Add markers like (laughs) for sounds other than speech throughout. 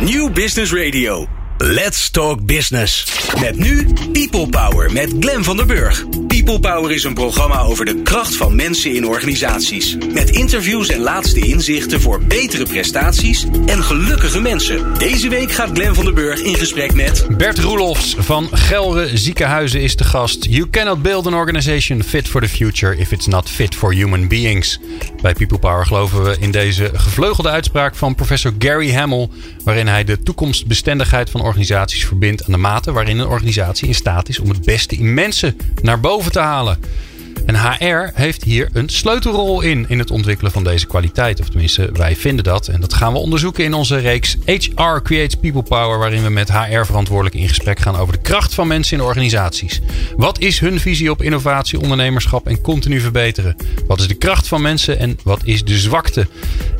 New Business Radio. Let's Talk Business. Met nu People Power met Glen van der Burg. People Power is een programma over de kracht van mensen in organisaties. Met interviews en laatste inzichten voor betere prestaties en gelukkige mensen. Deze week gaat Glen van der Burg in gesprek met... Bert Roelofs van Gelre Ziekenhuizen is de gast. You cannot build an organization fit for the future if it's not fit for human beings. Bij People Power geloven we in deze gevleugelde uitspraak van professor Gary Hamel... waarin hij de toekomstbestendigheid van organisaties verbindt aan de mate waarin een organisatie in staat is om het beste in mensen naar boven te halen. En HR heeft hier een sleutelrol in, in het ontwikkelen van deze kwaliteit. Of tenminste, wij vinden dat. En dat gaan we onderzoeken in onze reeks HR Creates People Power. Waarin we met HR-verantwoordelijken in gesprek gaan over de kracht van mensen in organisaties. Wat is hun visie op innovatie, ondernemerschap en continu verbeteren? Wat is de kracht van mensen en wat is de zwakte?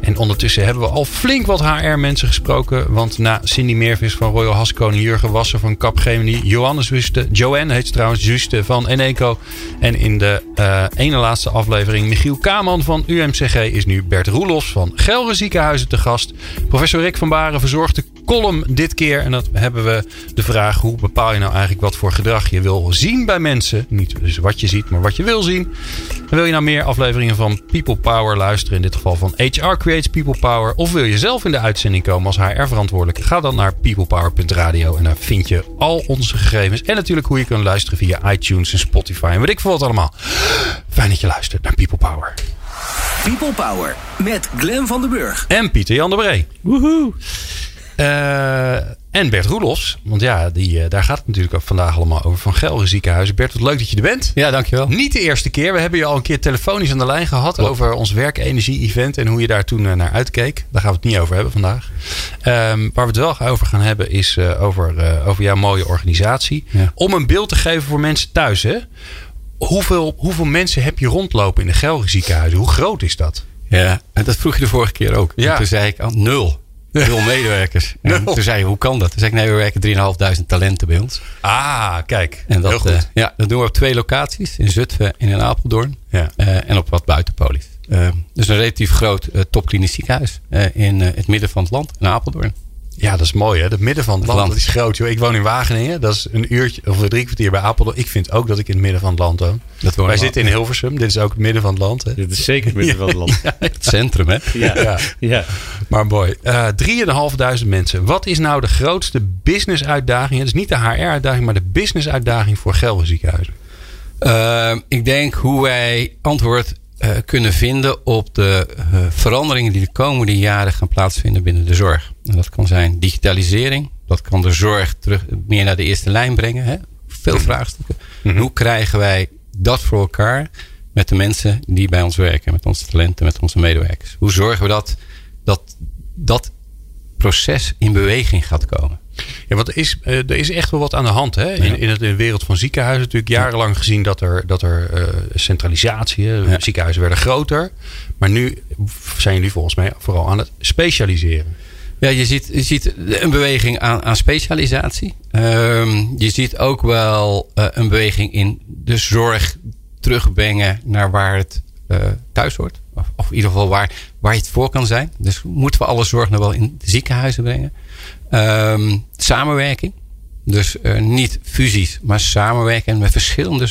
En ondertussen hebben we al flink wat HR-mensen gesproken. Want na Cindy Meervis van Royal Haskoning, Jurgen Wasser van Capgemini, Johannes Wuste, Joanne heet ze trouwens, Juste van Eneco. En in de uh, ene laatste aflevering. Michiel Kaman van UMCG is nu Bert Roelofs van Gelre Ziekenhuizen te gast. Professor Rick van Baren verzorgt de column dit keer. En dat hebben we de vraag: hoe bepaal je nou eigenlijk wat voor gedrag je wil zien bij mensen? Niet dus wat je ziet, maar wat je wil zien. En wil je nou meer afleveringen van People Power luisteren? In dit geval van HR Creates People Power. Of wil je zelf in de uitzending komen als HR-verantwoordelijke? Ga dan naar peoplepower.radio. En daar vind je al onze gegevens. En natuurlijk hoe je kunt luisteren via iTunes en Spotify. En weet ik veel wat allemaal. Fijn dat je luistert naar People Power. People Power met Glen van den Burg. En Pieter Jan de Bree. Woehoe. Uh, en Bert Roelofs. Want ja, die, uh, daar gaat het natuurlijk ook vandaag allemaal over. Van Gelre ziekenhuizen. Bert, wat leuk dat je er bent. Ja, dankjewel. Niet de eerste keer. We hebben je al een keer telefonisch aan de lijn gehad. Klopt. Over ons werkenergie-event. En hoe je daar toen uh, naar uitkeek. Daar gaan we het niet over hebben vandaag. Um, waar we het wel over gaan hebben is over, over jouw mooie organisatie. Ja. Om een beeld te geven voor mensen thuis. Hè? Hoeveel, hoeveel mensen heb je rondlopen in de Gelre ziekenhuizen? Hoe groot is dat? Ja, en dat vroeg je de vorige keer ook. Ja. En toen zei ik al nul. Nul medewerkers. En Nul. toen zei je, hoe kan dat? Toen zei ik, nee, we werken 3.500 talenten bij ons. Ah, kijk. En dat, Heel goed. uh, ja, dat doen we op twee locaties. In Zutphen en in Apeldoorn. Ja. Uh, en op wat buitenpolies. Uh, dus een relatief groot topklinisch ziekenhuis. in het midden van het land, in Apeldoorn. Ja, dat is mooi hè. Het midden van het land, land. dat is groot. Joh. Ik woon in Wageningen. Dat is een uurtje of drie kwartier bij Apeldoorn. Ik vind ook dat ik in het midden van het land woon. Dat Wij zitten in Hilversum. Dit is ook het midden van het land. Hè. Dit is zeker het midden van het land. (laughs) Ja, het centrum hè. Ja, ja. ja. Maar mooi. Uh, 3.500 mensen. Wat is nou de grootste business uitdaging? Het is niet de HR uitdaging, maar de business uitdaging voor Gelre ziekenhuizen. Uh, ik denk hoe wij antwoord uh, kunnen vinden op de uh, veranderingen die de komende jaren gaan plaatsvinden binnen de zorg. En dat kan zijn digitalisering. Dat kan de zorg terug meer naar de eerste lijn brengen. Hè? Veel vraagstukken. Mm -hmm. Hoe krijgen wij dat voor elkaar met de mensen die bij ons werken? Met onze talenten, met onze medewerkers. Hoe zorgen we dat dat, dat proces in beweging gaat komen? Ja, want er is, uh, er is echt wel wat aan de hand. Hè? In, ja. in, het, in de wereld van ziekenhuizen natuurlijk jarenlang gezien dat er, dat er uh, centralisatie, ja. ziekenhuizen werden groter. Maar nu zijn jullie volgens mij vooral aan het specialiseren. Ja, je ziet, je ziet een beweging aan, aan specialisatie. Um, je ziet ook wel uh, een beweging in de zorg terugbrengen naar waar het thuis hoort. Of, of, in ieder geval waar, waar je het voor kan zijn. Dus moeten we alle zorg nou wel in de ziekenhuizen brengen. Um, samenwerking. Dus uh, niet fusies, maar samenwerken met verschillende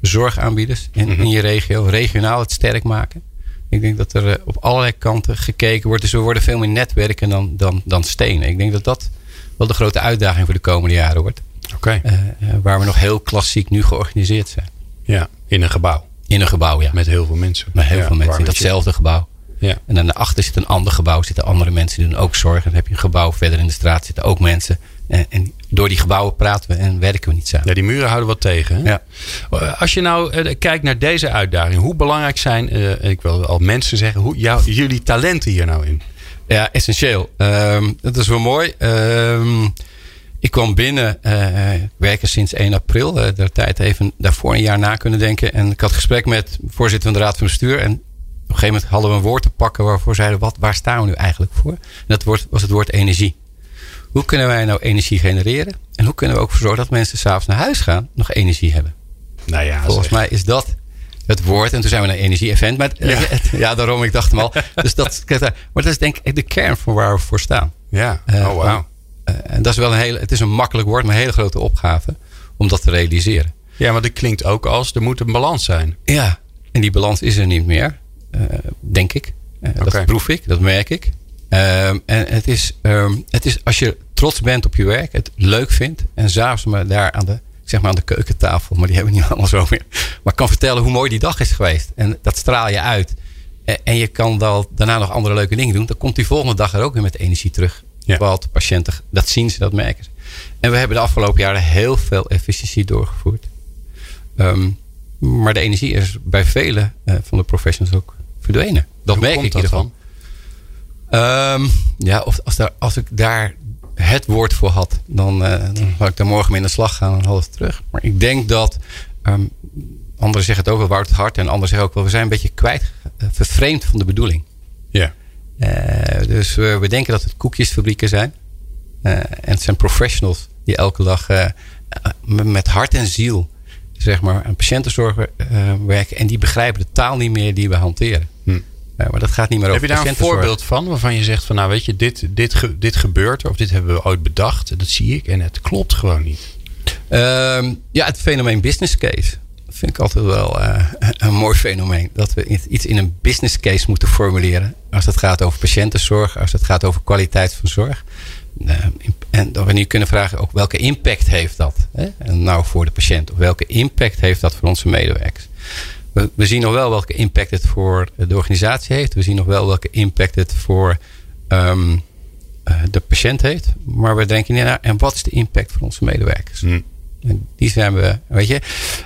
zorgaanbieders in, -hmm. in je regio. Regionaal het sterk maken. Ik denk dat er uh, op allerlei kanten gekeken wordt. Dus we worden veel meer netwerken dan, dan, dan stenen. Ik denk dat dat wel de grote uitdaging voor de komende jaren wordt. Okay. Uh, waar we nog heel klassiek nu georganiseerd zijn. Ja, in een gebouw. In een gebouw, ja. Met heel veel mensen. Met heel ja, veel mensen in datzelfde gebouw. Ja. En dan daarachter zit een ander gebouw, zitten andere mensen die doen ook zorg. En dan heb je een gebouw verder in de straat, zitten ook mensen. En, en door die gebouwen praten we en werken we niet samen. Ja, die muren houden wat tegen. Hè? Ja. Als je nou uh, kijkt naar deze uitdaging, hoe belangrijk zijn, uh, ik wil al mensen zeggen, hoe, jou, jullie talenten hier nou in? Ja, essentieel. Um, dat is wel mooi. Um, ik kwam binnen, uh, ik werk er sinds 1 april. Uh, de tijd even daarvoor een jaar na kunnen denken. En ik had gesprek met voorzitter van de Raad van Bestuur. En op een gegeven moment hadden we een woord te pakken waarvoor zeiden: wat, waar staan we nu eigenlijk voor? En dat woord, was het woord energie. Hoe kunnen wij nou energie genereren? En hoe kunnen we ook ervoor zorgen dat mensen s'avonds naar huis gaan nog energie hebben? Nou ja, Volgens zeg. mij is dat het woord. En toen zijn we naar energie-event. Maar ja. (laughs) ja, daarom, ik dacht hem al. (laughs) Dus dat, maar dat is denk ik de kern van waar we voor staan. Ja, oh wow. en dat is wel een hele, het is een makkelijk woord, maar een hele grote opgave om dat te realiseren. Ja, maar dat klinkt ook als er moet een balans zijn. Ja, en die balans is er niet meer, denk ik. Oké. Dat proef ik, dat merk ik. Um, en het is, um, het is als je trots bent op je werk, het leuk vindt en s'avonds maar daar aan de, zeg maar aan de keukentafel, maar die hebben we niet (laughs) allemaal zo meer, maar kan vertellen hoe mooi die dag is geweest. En dat straal je uit. En, je kan wel daarna nog andere leuke dingen doen. Dan komt die volgende dag er ook weer met energie terug. Ja. De patiënten, dat zien ze, dat merken ze. En we hebben de afgelopen jaren heel veel efficiëntie doorgevoerd. Um, maar de energie is bij vele uh, van de professionals ook verdwenen. Dat Hoe merk ik in dat ieder geval. Um, ja, of als, daar, als ik daar het woord voor had, dan, uh, dan zou ik daar morgen mee in de slag gaan en half terug. Maar ik denk dat, um, anderen zeggen het ook wel, Wout het hart, en anderen zeggen ook wel, we zijn een beetje kwijt, uh, vervreemd van de bedoeling. Ja. Dus we denken dat het koekjesfabrieken zijn. En het zijn professionals die elke dag met hart en ziel zeg maar, aan patiëntenzorg werken. En die begrijpen de taal niet meer die we hanteren. Hm. maar dat gaat niet meer Heb over je daar een voorbeeld van waarvan je zegt van nou weet je, dit, dit, ge, dit gebeurt of dit hebben we ooit bedacht. Dat zie ik en het klopt gewoon niet. ja, het fenomeen business case vind ik altijd wel uh, (laughs) een mooi fenomeen. Dat we iets in een business case moeten formuleren. Als het gaat over patiëntenzorg, als het gaat over kwaliteit van zorg. Uh, en dat we nu kunnen vragen ook welke impact heeft dat? Hè? En nou voor de patiënt. Of welke impact heeft dat voor onze medewerkers? We, we, zien nog wel welke impact het voor de organisatie heeft. We zien nog wel welke impact het voor um, uh, de patiënt heeft. Maar we denken niet naar, en wat is de impact voor onze medewerkers? Hm. En die zijn we, weet je.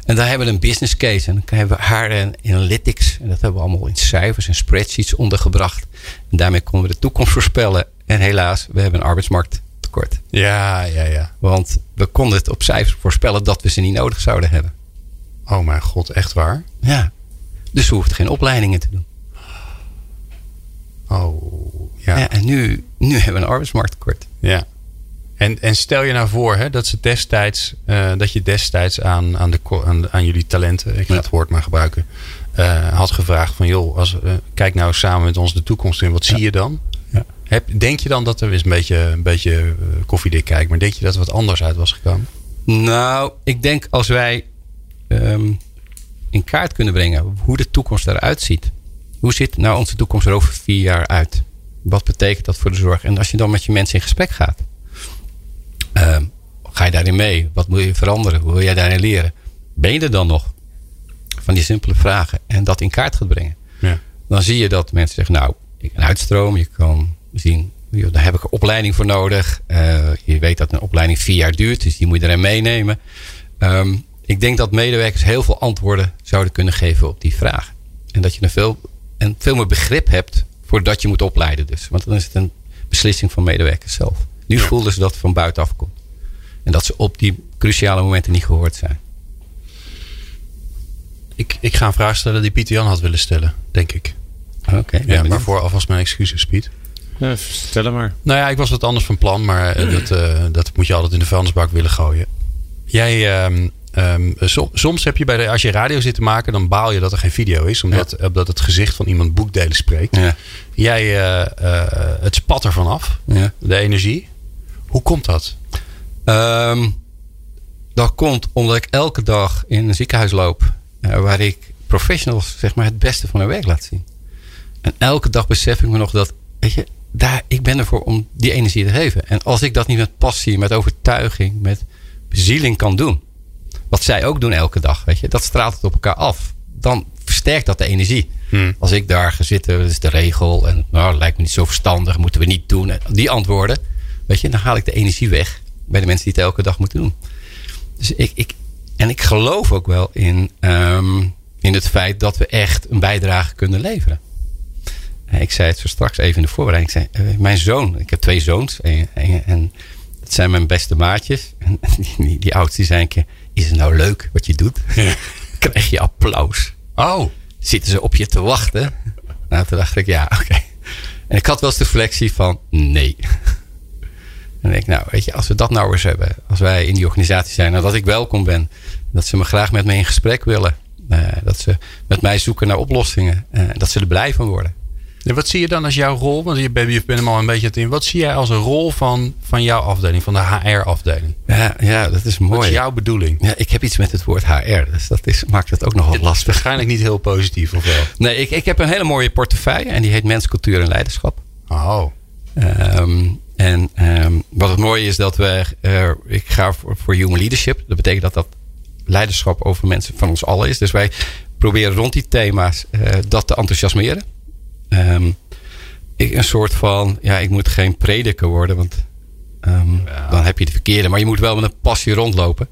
En daar hebben we een business case. En dan hebben we haar en analytics. En dat hebben we allemaal in cijfers en spreadsheets ondergebracht. En daarmee konden we de toekomst voorspellen. En helaas, we hebben een arbeidsmarkttekort. Ja, ja, ja. Want we konden het op cijfers voorspellen dat we ze niet nodig zouden hebben. Oh mijn god, echt waar? Ja. Dus we hoefden geen opleidingen te doen. Oh, ja. ja en nu, nu hebben we een arbeidsmarkttekort. Ja. En, en stel je nou voor hè, dat, ze destijds, uh, dat je destijds aan, aan, de, aan, aan jullie talenten, ik ga het woord maar gebruiken, uh, had gevraagd van joh, als, uh, kijk nou samen met ons de toekomst in, wat ja. zie je dan? Heb, denk je dan dat er is een beetje, een beetje koffiedik kijkt, maar denk je dat er wat anders uit was gekomen? Nou, ik denk als wij um, in kaart kunnen brengen hoe de toekomst eruit ziet. Hoe ziet nou onze toekomst er over vier jaar uit? Wat betekent dat voor de zorg? En als je dan met je mensen in gesprek gaat. Uh, ga je daarin mee? Wat moet je veranderen? Hoe wil jij daarin leren? Ben je er dan nog? Van die simpele vragen. En dat in kaart gaat brengen. Ja. Dan zie je dat mensen zeggen, nou, ik kan uitstroom. Je kan zien, daar heb ik een opleiding voor nodig. Uh, je weet dat een opleiding vier jaar duurt. Dus die moet je erin meenemen. Um, ik denk dat medewerkers heel veel antwoorden zouden kunnen geven op die vragen. En dat je een veel, en veel meer begrip hebt voordat je moet opleiden dus. Want dan is het een beslissing van medewerkers zelf. Nu voelden ze dat het van buitenaf komt. En dat ze op die cruciale momenten niet gehoord zijn. Ik, ik ga een vraag stellen die Pieter Jan had willen stellen, denk ik. Oké. Okay, ja, maar voor alvast mijn excuses, Piet. Ja, stel hem maar. Nou ja, ik was wat anders van plan, maar (clears throat) dat, uh, dat moet je altijd in de vuilnisbak willen gooien. Jij, um, um, som, soms heb je bij de, als je radio zit te maken, dan baal je dat er geen video is, omdat, ja. omdat het gezicht van iemand boekdelen spreekt. Ja. Jij, uh, uh, het spat er vanaf, ja. de energie. Hoe komt dat? Um, dat komt omdat ik elke dag in een ziekenhuis loop. Waar ik professionals zeg maar, het beste van hun werk laat zien. En elke dag besef ik me nog dat, weet je, daar, ik ben ervoor om die energie te geven. En als ik dat niet met passie, met overtuiging, met bezieling kan doen. Wat zij ook doen elke dag, weet je, dat straalt het op elkaar af. Dan versterkt dat de energie. Hmm. Als ik daar ga zitten, dat is de regel. En nou, lijkt me niet zo verstandig, moeten we niet doen. Die antwoorden, weet je, dan haal ik de energie weg bij de mensen die het elke dag moeten doen. Dus ik, ik en ik geloof ook wel in, um, in het feit dat we echt een bijdrage kunnen leveren. Ik zei het zo straks even in de voorbereiding. Ik zei, uh, mijn zoon, ik heb twee zoons. En, en, en dat zijn mijn beste maatjes. (laughs) En die, die, die oudste die zei een keer, is het nou leuk wat je doet? Ja. (laughs) Krijg je applaus. Oh. Zitten ze op je te wachten? Nou, toen dacht ik, ja, oké. Okay. En ik had wel eens de reflectie van, nee. (laughs) En denk ik, nou, weet je, als we dat nou eens hebben. Als wij in die organisatie zijn, nou, dat ik welkom ben. Dat ze me graag met me in gesprek willen. Uh, dat ze met mij zoeken naar oplossingen. Uh, dat ze er blij van worden. En wat zie je dan als jouw rol? Want je bent, je bent hem al een beetje in. Wat zie jij als een rol van, van jouw afdeling, van de HR-afdeling? Ja, ja, dat is mooi. Wat is jouw bedoeling? Ja, ik heb iets met het woord HR, dus dat is, maakt het ook nogal lastig. Waarschijnlijk niet heel positief, of wel? Nee, ik, ik heb een hele mooie portefeuille en die heet Mens, Cultuur en Leiderschap. Oh. Ehm, en ehm, wat het mooie is dat we, uh, ik ga voor, voor human leadership. Dat betekent dat dat leiderschap over mensen van ons allen is. Dus wij proberen rond die thema's uh, dat te enthousiasmeren. Um, ik, een soort van, ja, ik moet geen prediker worden, want um, ja. dan heb je de verkeerde. Maar je moet wel met een passie rondlopen.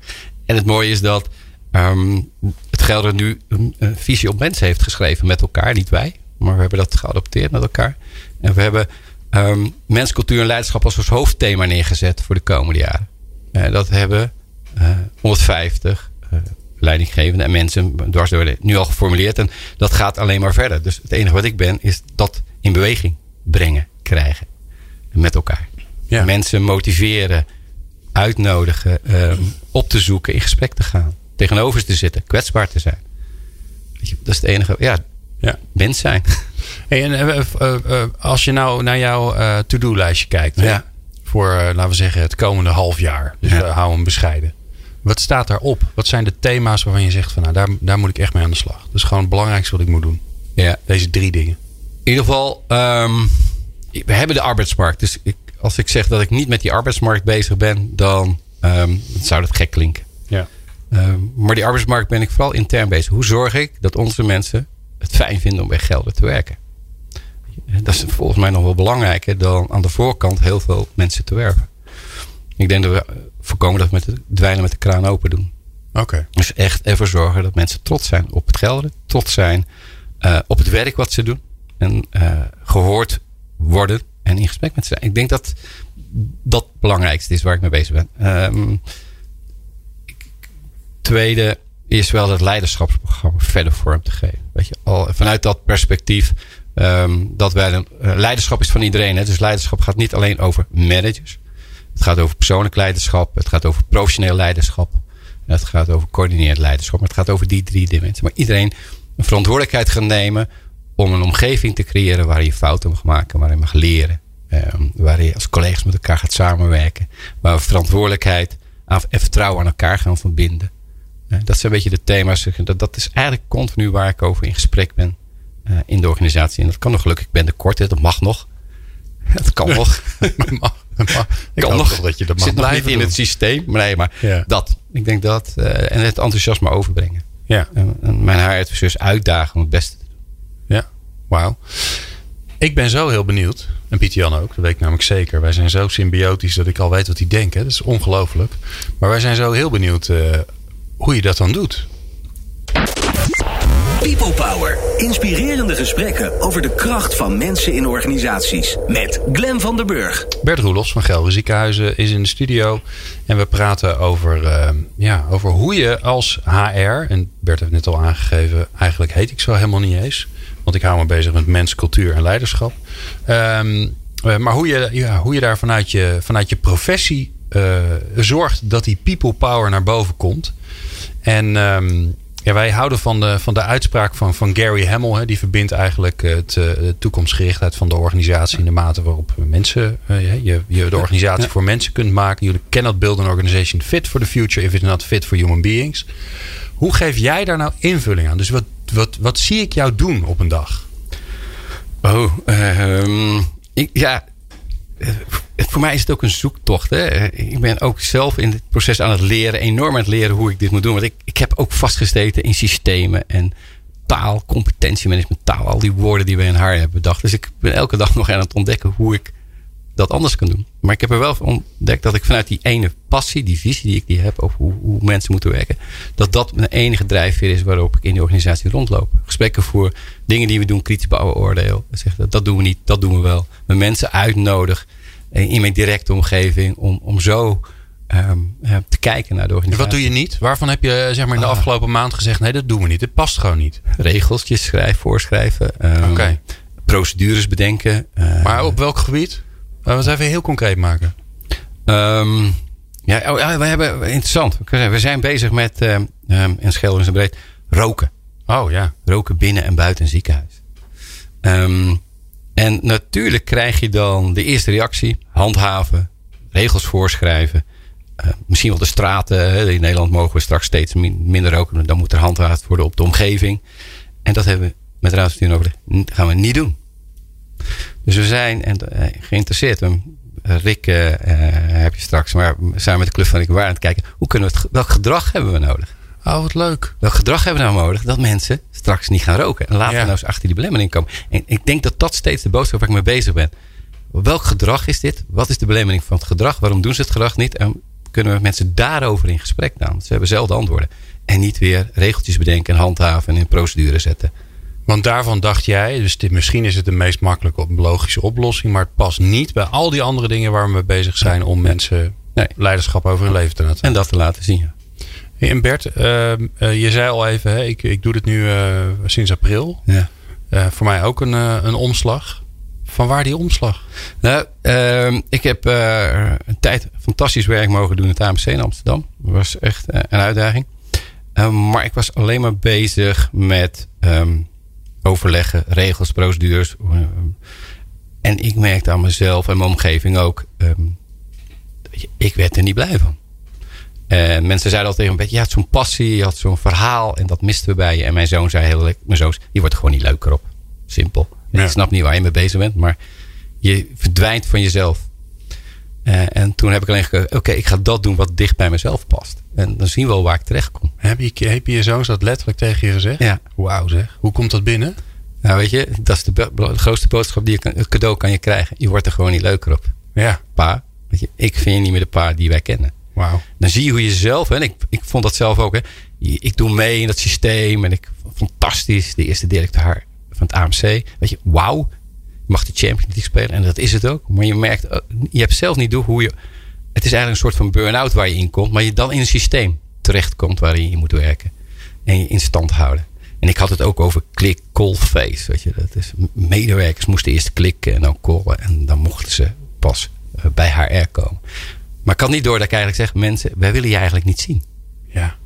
En het mooie is dat um, het Gelder nu een, een, visie op mensen heeft geschreven met elkaar, niet wij. Maar we hebben dat geadopteerd met elkaar. En we hebben um, mens, cultuur en leiderschap als ons hoofdthema neergezet voor de komende jaren. Uh, dat hebben uh, 150 uh, leidinggevenden en mensen dwars door nu al geformuleerd. En dat gaat alleen maar verder. Dus het enige wat ik ben, is dat in beweging brengen, krijgen. Met elkaar. Ja. Mensen motiveren, uitnodigen, um, op te zoeken, in gesprek te gaan. Tegenover ze te zitten, kwetsbaar te zijn. Je, dat is het enige. Ja, ja. mens zijn. (laughs) Hey, en, uh, uh, uh, als je nou naar jouw to-do-lijstje kijkt. Ja. Voor, laten we zeggen, het komende half jaar. Dus ja. hou hem bescheiden. Wat staat daarop? Wat zijn de thema's waarvan je zegt van nou, daar, daar moet ik echt mee aan de slag. Dat is gewoon het belangrijkste wat ik moet doen. Ja. Deze drie dingen. In ieder geval, um, we hebben de arbeidsmarkt. Dus ik, als ik zeg dat ik niet met die arbeidsmarkt bezig ben, dan um, zou dat gek klinken. Ja. Um, maar die arbeidsmarkt ben ik vooral intern bezig. Hoe zorg ik dat onze mensen het fijn vinden om bij Gelder te werken? Dat is volgens mij nog wel belangrijker dan aan de voorkant heel veel mensen te werven. Ik denk dat we voorkomen dat we met de dweilen met de kraan open doen. Oké. Okay. Dus echt ervoor zorgen dat mensen trots zijn op het Gelder. Trots zijn uh, op het werk wat ze doen. En uh, gehoord worden en in gesprek met ze zijn. Ik denk dat dat het belangrijkste is waar ik mee bezig ben. Um, tweede is wel het leiderschapsprogramma verder vorm te geven. Weet je, al vanuit dat perspectief um, dat wij een, uh, leiderschap is van iedereen. Hè? Dus leiderschap gaat niet alleen over managers. Het gaat over persoonlijk leiderschap. Het gaat over professioneel leiderschap. Het gaat over coördineerd leiderschap. Maar het gaat over die drie dimensies. Maar iedereen een verantwoordelijkheid gaat nemen om een omgeving te creëren waar je fouten mag maken, waar je mag leren. Um, waar je als collega's met elkaar gaat samenwerken. Waar we verantwoordelijkheid en vertrouwen aan elkaar gaan verbinden. Uh, dat zijn een beetje de thema's. Dat, dat is eigenlijk continu waar ik over in gesprek ben uh, in de organisatie. En dat kan nog gelukkig. Ik ben de kort, dat mag nog. (laughs) Dat kan nog. (laughs) mag. (laughs) Ik kan nog. Dat je dat mag zit nog niet in doen. het systeem. Maar nee, maar ja. dat. Ik denk dat. Uh, en het enthousiasme overbrengen. Ja. En, en mijn HR-adviseurs uitdagen om het beste te doen. Ja, wauw. Ik ben zo heel benieuwd. En Pieter Jan ook, dat weet ik namelijk zeker. Wij zijn zo symbiotisch dat ik al weet wat hij denkt. Hè? Dat is ongelooflijk. Maar wij zijn zo heel benieuwd uh, hoe je dat dan doet. People Power. Inspirerende gesprekken over de kracht van mensen in organisaties. Met Glen van der Burg. Bert Roelofs van Gelre Ziekenhuizen is in de studio. En we praten over, uh, ja, over hoe je als HR... en Bert heeft net al aangegeven... eigenlijk heet ik zo helemaal niet eens... Want ik hou me bezig met mens, cultuur en leiderschap. Um, uh, maar hoe je, ja, hoe je daar vanuit je, vanuit je professie uh, zorgt dat die people power naar boven komt. En um, ja, wij houden van de, van de uitspraak van, van Gary Hamel. Hè, die verbindt eigenlijk het, uh, de toekomstgerichtheid van de organisatie in de mate waarop mensen, uh, je, je de organisatie ja. voor mensen kunt maken. You cannot build an organization fit for the future if it's not fit for human beings. Hoe geef jij daar nou invulling aan? Dus wat, wat, wat zie ik jou doen op een dag? Oh, um, ik, ja. Voor mij is het ook een zoektocht. Hè? Ik ben ook zelf in het proces aan het leren, enorm aan het leren hoe ik dit moet doen. Want ik, ik heb ook vastgesteten in systemen en taal, competentiemanagement, taal, al die woorden die we in haar hebben bedacht. Dus ik ben elke dag (laughs) nog aan het ontdekken hoe ik dat anders kan doen. Maar ik heb er wel ontdekt dat ik vanuit die ene passie, die visie die ik die heb over hoe, hoe mensen moeten werken, dat dat mijn enige drijfveer is waarop ik in die organisatie rondloop. Gesprekken voor dingen die we doen, kritisch beoordeel. Zeg dat, dat doen we niet, dat doen we wel. Mijn mensen uitnodig in mijn directe omgeving om, om zo um, te kijken naar de organisatie. En wat doe je niet? Waarvan heb je zeg maar, in de ah. afgelopen maand gezegd: nee, dat doen we niet. Het past gewoon niet. Regeltjes schrijven, voorschrijven. Um, Oké. Okay. Procedures bedenken. Uh, maar op welk gebied? Laten we het even heel concreet maken. Um, ja, oh, we hebben interessant. We zijn bezig met um, in Schelders en Breed roken. Oh ja. Roken binnen en buiten een ziekenhuis. Um, En natuurlijk krijg je dan de eerste reactie: handhaven, regels voorschrijven. Uh, misschien wel de straten. In Nederland mogen we straks steeds minder roken. Dan moet er handhaafd worden op de omgeving. En dat hebben we met Raadsbestuur over. Dat gaan we niet doen. Dus we zijn en, uh, geïnteresseerd. Rick uh, heb je straks, maar samen met de Club van Rick waren aan het kijken. Hoe kunnen we het, welk gedrag hebben we nodig? Oh, wat leuk. Welk gedrag hebben we nou nodig? Dat mensen straks niet gaan roken. En laten we nou eens achter die belemmering komen. En ik denk dat dat steeds de boodschap waar ik mee bezig ben. Welk gedrag is dit? Wat is de belemmering van het gedrag? Waarom doen ze het gedrag niet? En kunnen we mensen daarover in gesprek gaan? Ze hebben zelf antwoorden. En niet weer regeltjes bedenken en handhaven en in procedure zetten. Want daarvan dacht jij, dus dit, misschien is het de meest makkelijke logische oplossing, maar het past niet bij al die andere dingen waar we mee bezig zijn om mensen nee. leiderschap over hun leven te laten. En dat te laten zien. En Bert, uh, uh, je zei al even, hè, ik, ik doe dit nu uh, sinds april. Ja. voor mij ook een, een omslag. Van waar die omslag? Nou, ehm, ik heb een tijd fantastisch werk mogen doen in het AMC in Amsterdam. Dat was echt een uitdaging. maar ik was alleen maar bezig met um, overleggen, regels, procedures. en ik merkte aan mezelf en mijn omgeving ook. Um, ik werd er niet blij van. En mensen zeiden altijd tegen me, je had zo'n passie, je had zo'n verhaal en dat misten we bij je. En mijn zoon zei heel mijn zoon, je wordt er gewoon niet leuker op. Simpel. Ik snap niet waar je mee bezig bent, maar je verdwijnt van jezelf. Uh, en toen heb ik alleen gezegd, oké, ik ga dat doen wat dicht bij mezelf past. En dan zien we wel waar ik terecht kom. Heb je, heb je, zoons dat letterlijk tegen je gezegd? Ja. Wauw zeg. Hoe komt dat binnen? Nou weet je, dat is de, de grootste boodschap die je kan, het cadeau kan je krijgen. Je wordt er gewoon niet leuker op. Ja. Pa, weet je, ik vind je niet meer de pa die wij kennen. Wow. Dan zie je hoe je zelf, en ik, ik vond dat zelf ook, hè, ik doe mee in dat systeem en ik, fantastisch, de eerste directeur van het AMC. Weet je, wauw, mag de Champions League spelen en dat is het ook. Maar je merkt, je hebt zelf niet door hoe je, het is eigenlijk een soort van burn-out waar je in komt, maar je dan in een systeem terechtkomt waarin je moet werken en je in stand houden. En ik had het ook over klik, call, face. Weet je, dat is, medewerkers moesten eerst klikken en dan callen en dan mochten ze pas eh, bij HR komen. Maar ik had niet door dat ik eigenlijk zeg: mensen, wij willen je eigenlijk niet zien. Ja.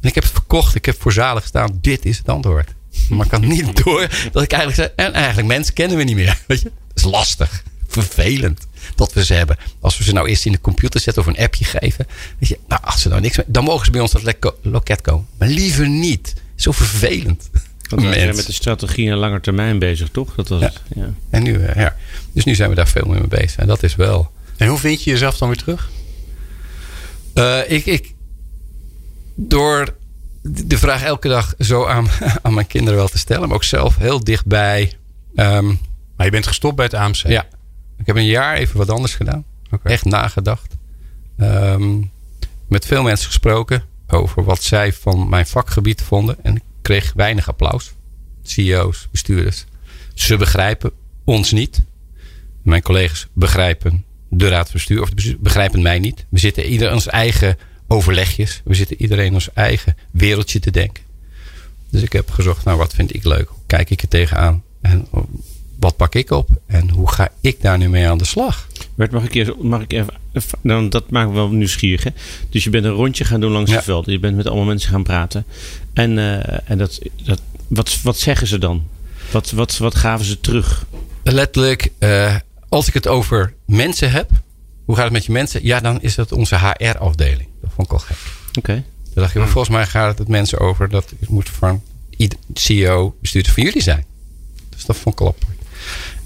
En ik heb het verkocht. Ik heb voor zalen gestaan. Dit is het antwoord. Maar ik had niet door dat ik eigenlijk zeg: en eigenlijk mensen kennen we niet meer. (laughs) Weet je? Dat is lastig. Vervelend dat we ze hebben. Als we ze nou eerst in de computer zetten of een appje geven. Weet je, nou, als ze nou niks dan mogen ze bij ons dat loket komen. Maar liever niet. Zo vervelend. Want we zijn met de strategie en lange termijn bezig, toch? Dat was ja. Het, ja. En nu, uh, ja. Dus nu zijn we daar veel meer mee bezig. En dat is wel en hoe vind je jezelf dan weer terug? Uh, ik, ik, door de vraag elke dag zo aan, (laughs) aan mijn kinderen wel te stellen. Maar ook zelf heel dichtbij. Um, maar je bent gestopt bij het AMC? Ja. Ik heb een jaar even wat anders gedaan. Okay. Echt nagedacht. Um, met veel mensen gesproken over wat zij van mijn vakgebied vonden. En ik kreeg weinig applaus. CEO's, bestuurders. Ze begrijpen ons niet. Mijn collega's begrijpen de raad van bestuur, of begrijpen mij niet. We zitten ieder ons eigen overlegjes. We zitten iedereen ons eigen wereldje te denken. Dus ik heb gezocht, nou wat vind ik leuk? Hoe kijk ik er tegenaan? En wat pak ik op? En hoe ga ik daar nu mee aan de slag? Bert, mag ik, eerst, mag ik even... Dan, dat maakt me wel nieuwsgierig. Hè? Dus je bent een rondje gaan doen langs ja. het veld. Je bent met allemaal mensen gaan praten. En, uh, en dat, dat, wat, wat zeggen ze dan? Wat, wat, wat gaven ze terug? Letterlijk, uh, als ik het over mensen heb, hoe gaat het met je mensen? Ja, dan is dat onze HR-afdeling. Vond ik al gek. Oké. Okay. Dan dacht ik, maar volgens mij gaat het mensen over dat het moet van CEO, bestuurder van jullie zijn. Dus dat vond ik al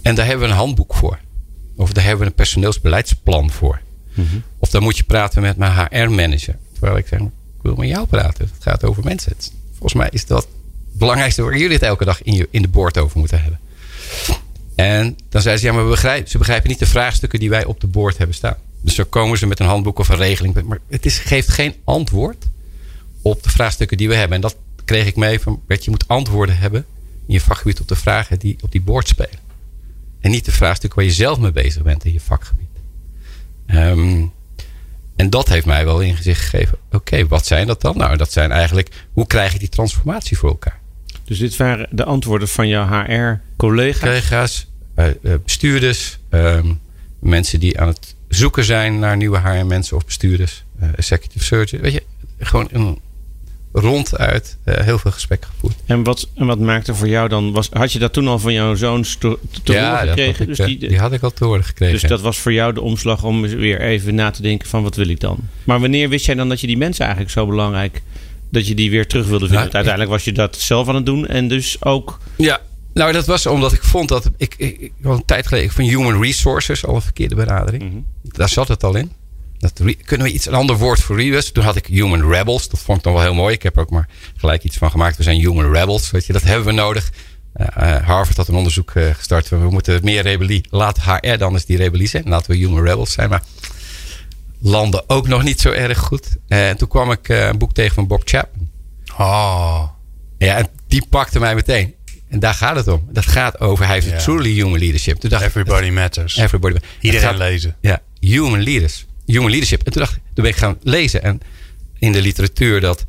En daar hebben we een handboek voor. Of daar hebben we een personeelsbeleidsplan voor. Mm -hmm. Of dan moet je praten met mijn HR-manager. Terwijl ik zeg, ik wil met jou praten. Het gaat over mensen. Volgens mij is dat het belangrijkste waar jullie het elke dag in, je, in de board over moeten hebben. En dan zei ze, ja, maar we begrijpen, ze begrijpen niet de vraagstukken die wij op de boord hebben staan. Dus zo komen ze met een handboek of een regeling. Maar het is, geeft geen antwoord op de vraagstukken die we hebben. En dat kreeg ik mee van, je moet antwoorden hebben in je vakgebied op de vragen die op die boord spelen. En niet de vraagstukken waar je zelf mee bezig bent in je vakgebied. Um, en dat heeft mij wel ingezicht gegeven. Oké, wat zijn dat dan? Nou, dat zijn eigenlijk, hoe krijg je die transformatie voor elkaar? Dus dit waren de antwoorden van jouw HR-collega's? Collega's, uh, bestuurders, um, mensen die aan het zoeken zijn naar nieuwe HR-mensen of bestuurders, uh, executive search. Weet je, gewoon een ronduit uh, heel veel gesprekken gevoerd. En wat, en wat maakte voor jou dan? Was, had je dat toen al van jouw zoons te, te ja, horen gekregen? Ik, dus die, die, had ik al te horen gekregen. Dus dat was voor jou de omslag om weer even na te denken van wat wil ik dan? Maar wanneer wist jij dan dat je die mensen eigenlijk zo belangrijk... dat je die weer terug wilde vinden? Nou, uiteindelijk was je dat zelf aan het doen en dus ook... Ja, nou, dat was omdat ik vond dat ik, ik, ik al een tijd geleden van human resources al een verkeerde benadering. Mm -hmm. Daar zat het al in. Dat kunnen we iets een ander woord voor rebels? Toen had ik human rebels. Dat vond ik dan wel heel mooi. Ik heb er ook maar gelijk iets van gemaakt. We zijn human rebels. Weet je, dat hebben we nodig. Uh, Harvard had een onderzoek uh, gestart. We moeten meer rebellie. Laat HR dan eens die rebellie zijn. Laten we human rebels zijn. Maar landen ook nog niet zo erg goed. Uh, en toen kwam ik een boek tegen van Bob Chapman. Oh. Ja, en die pakte mij meteen. En daar gaat het om. Dat gaat over, hij heeft yeah. truly human leadership. Toen dacht Everybody ik, matters. Everybody, Iedereen gaat, lezen. Ja, human leaders. Human leadership. En toen dacht ik, toen ben ik gaan lezen. En in de literatuur dat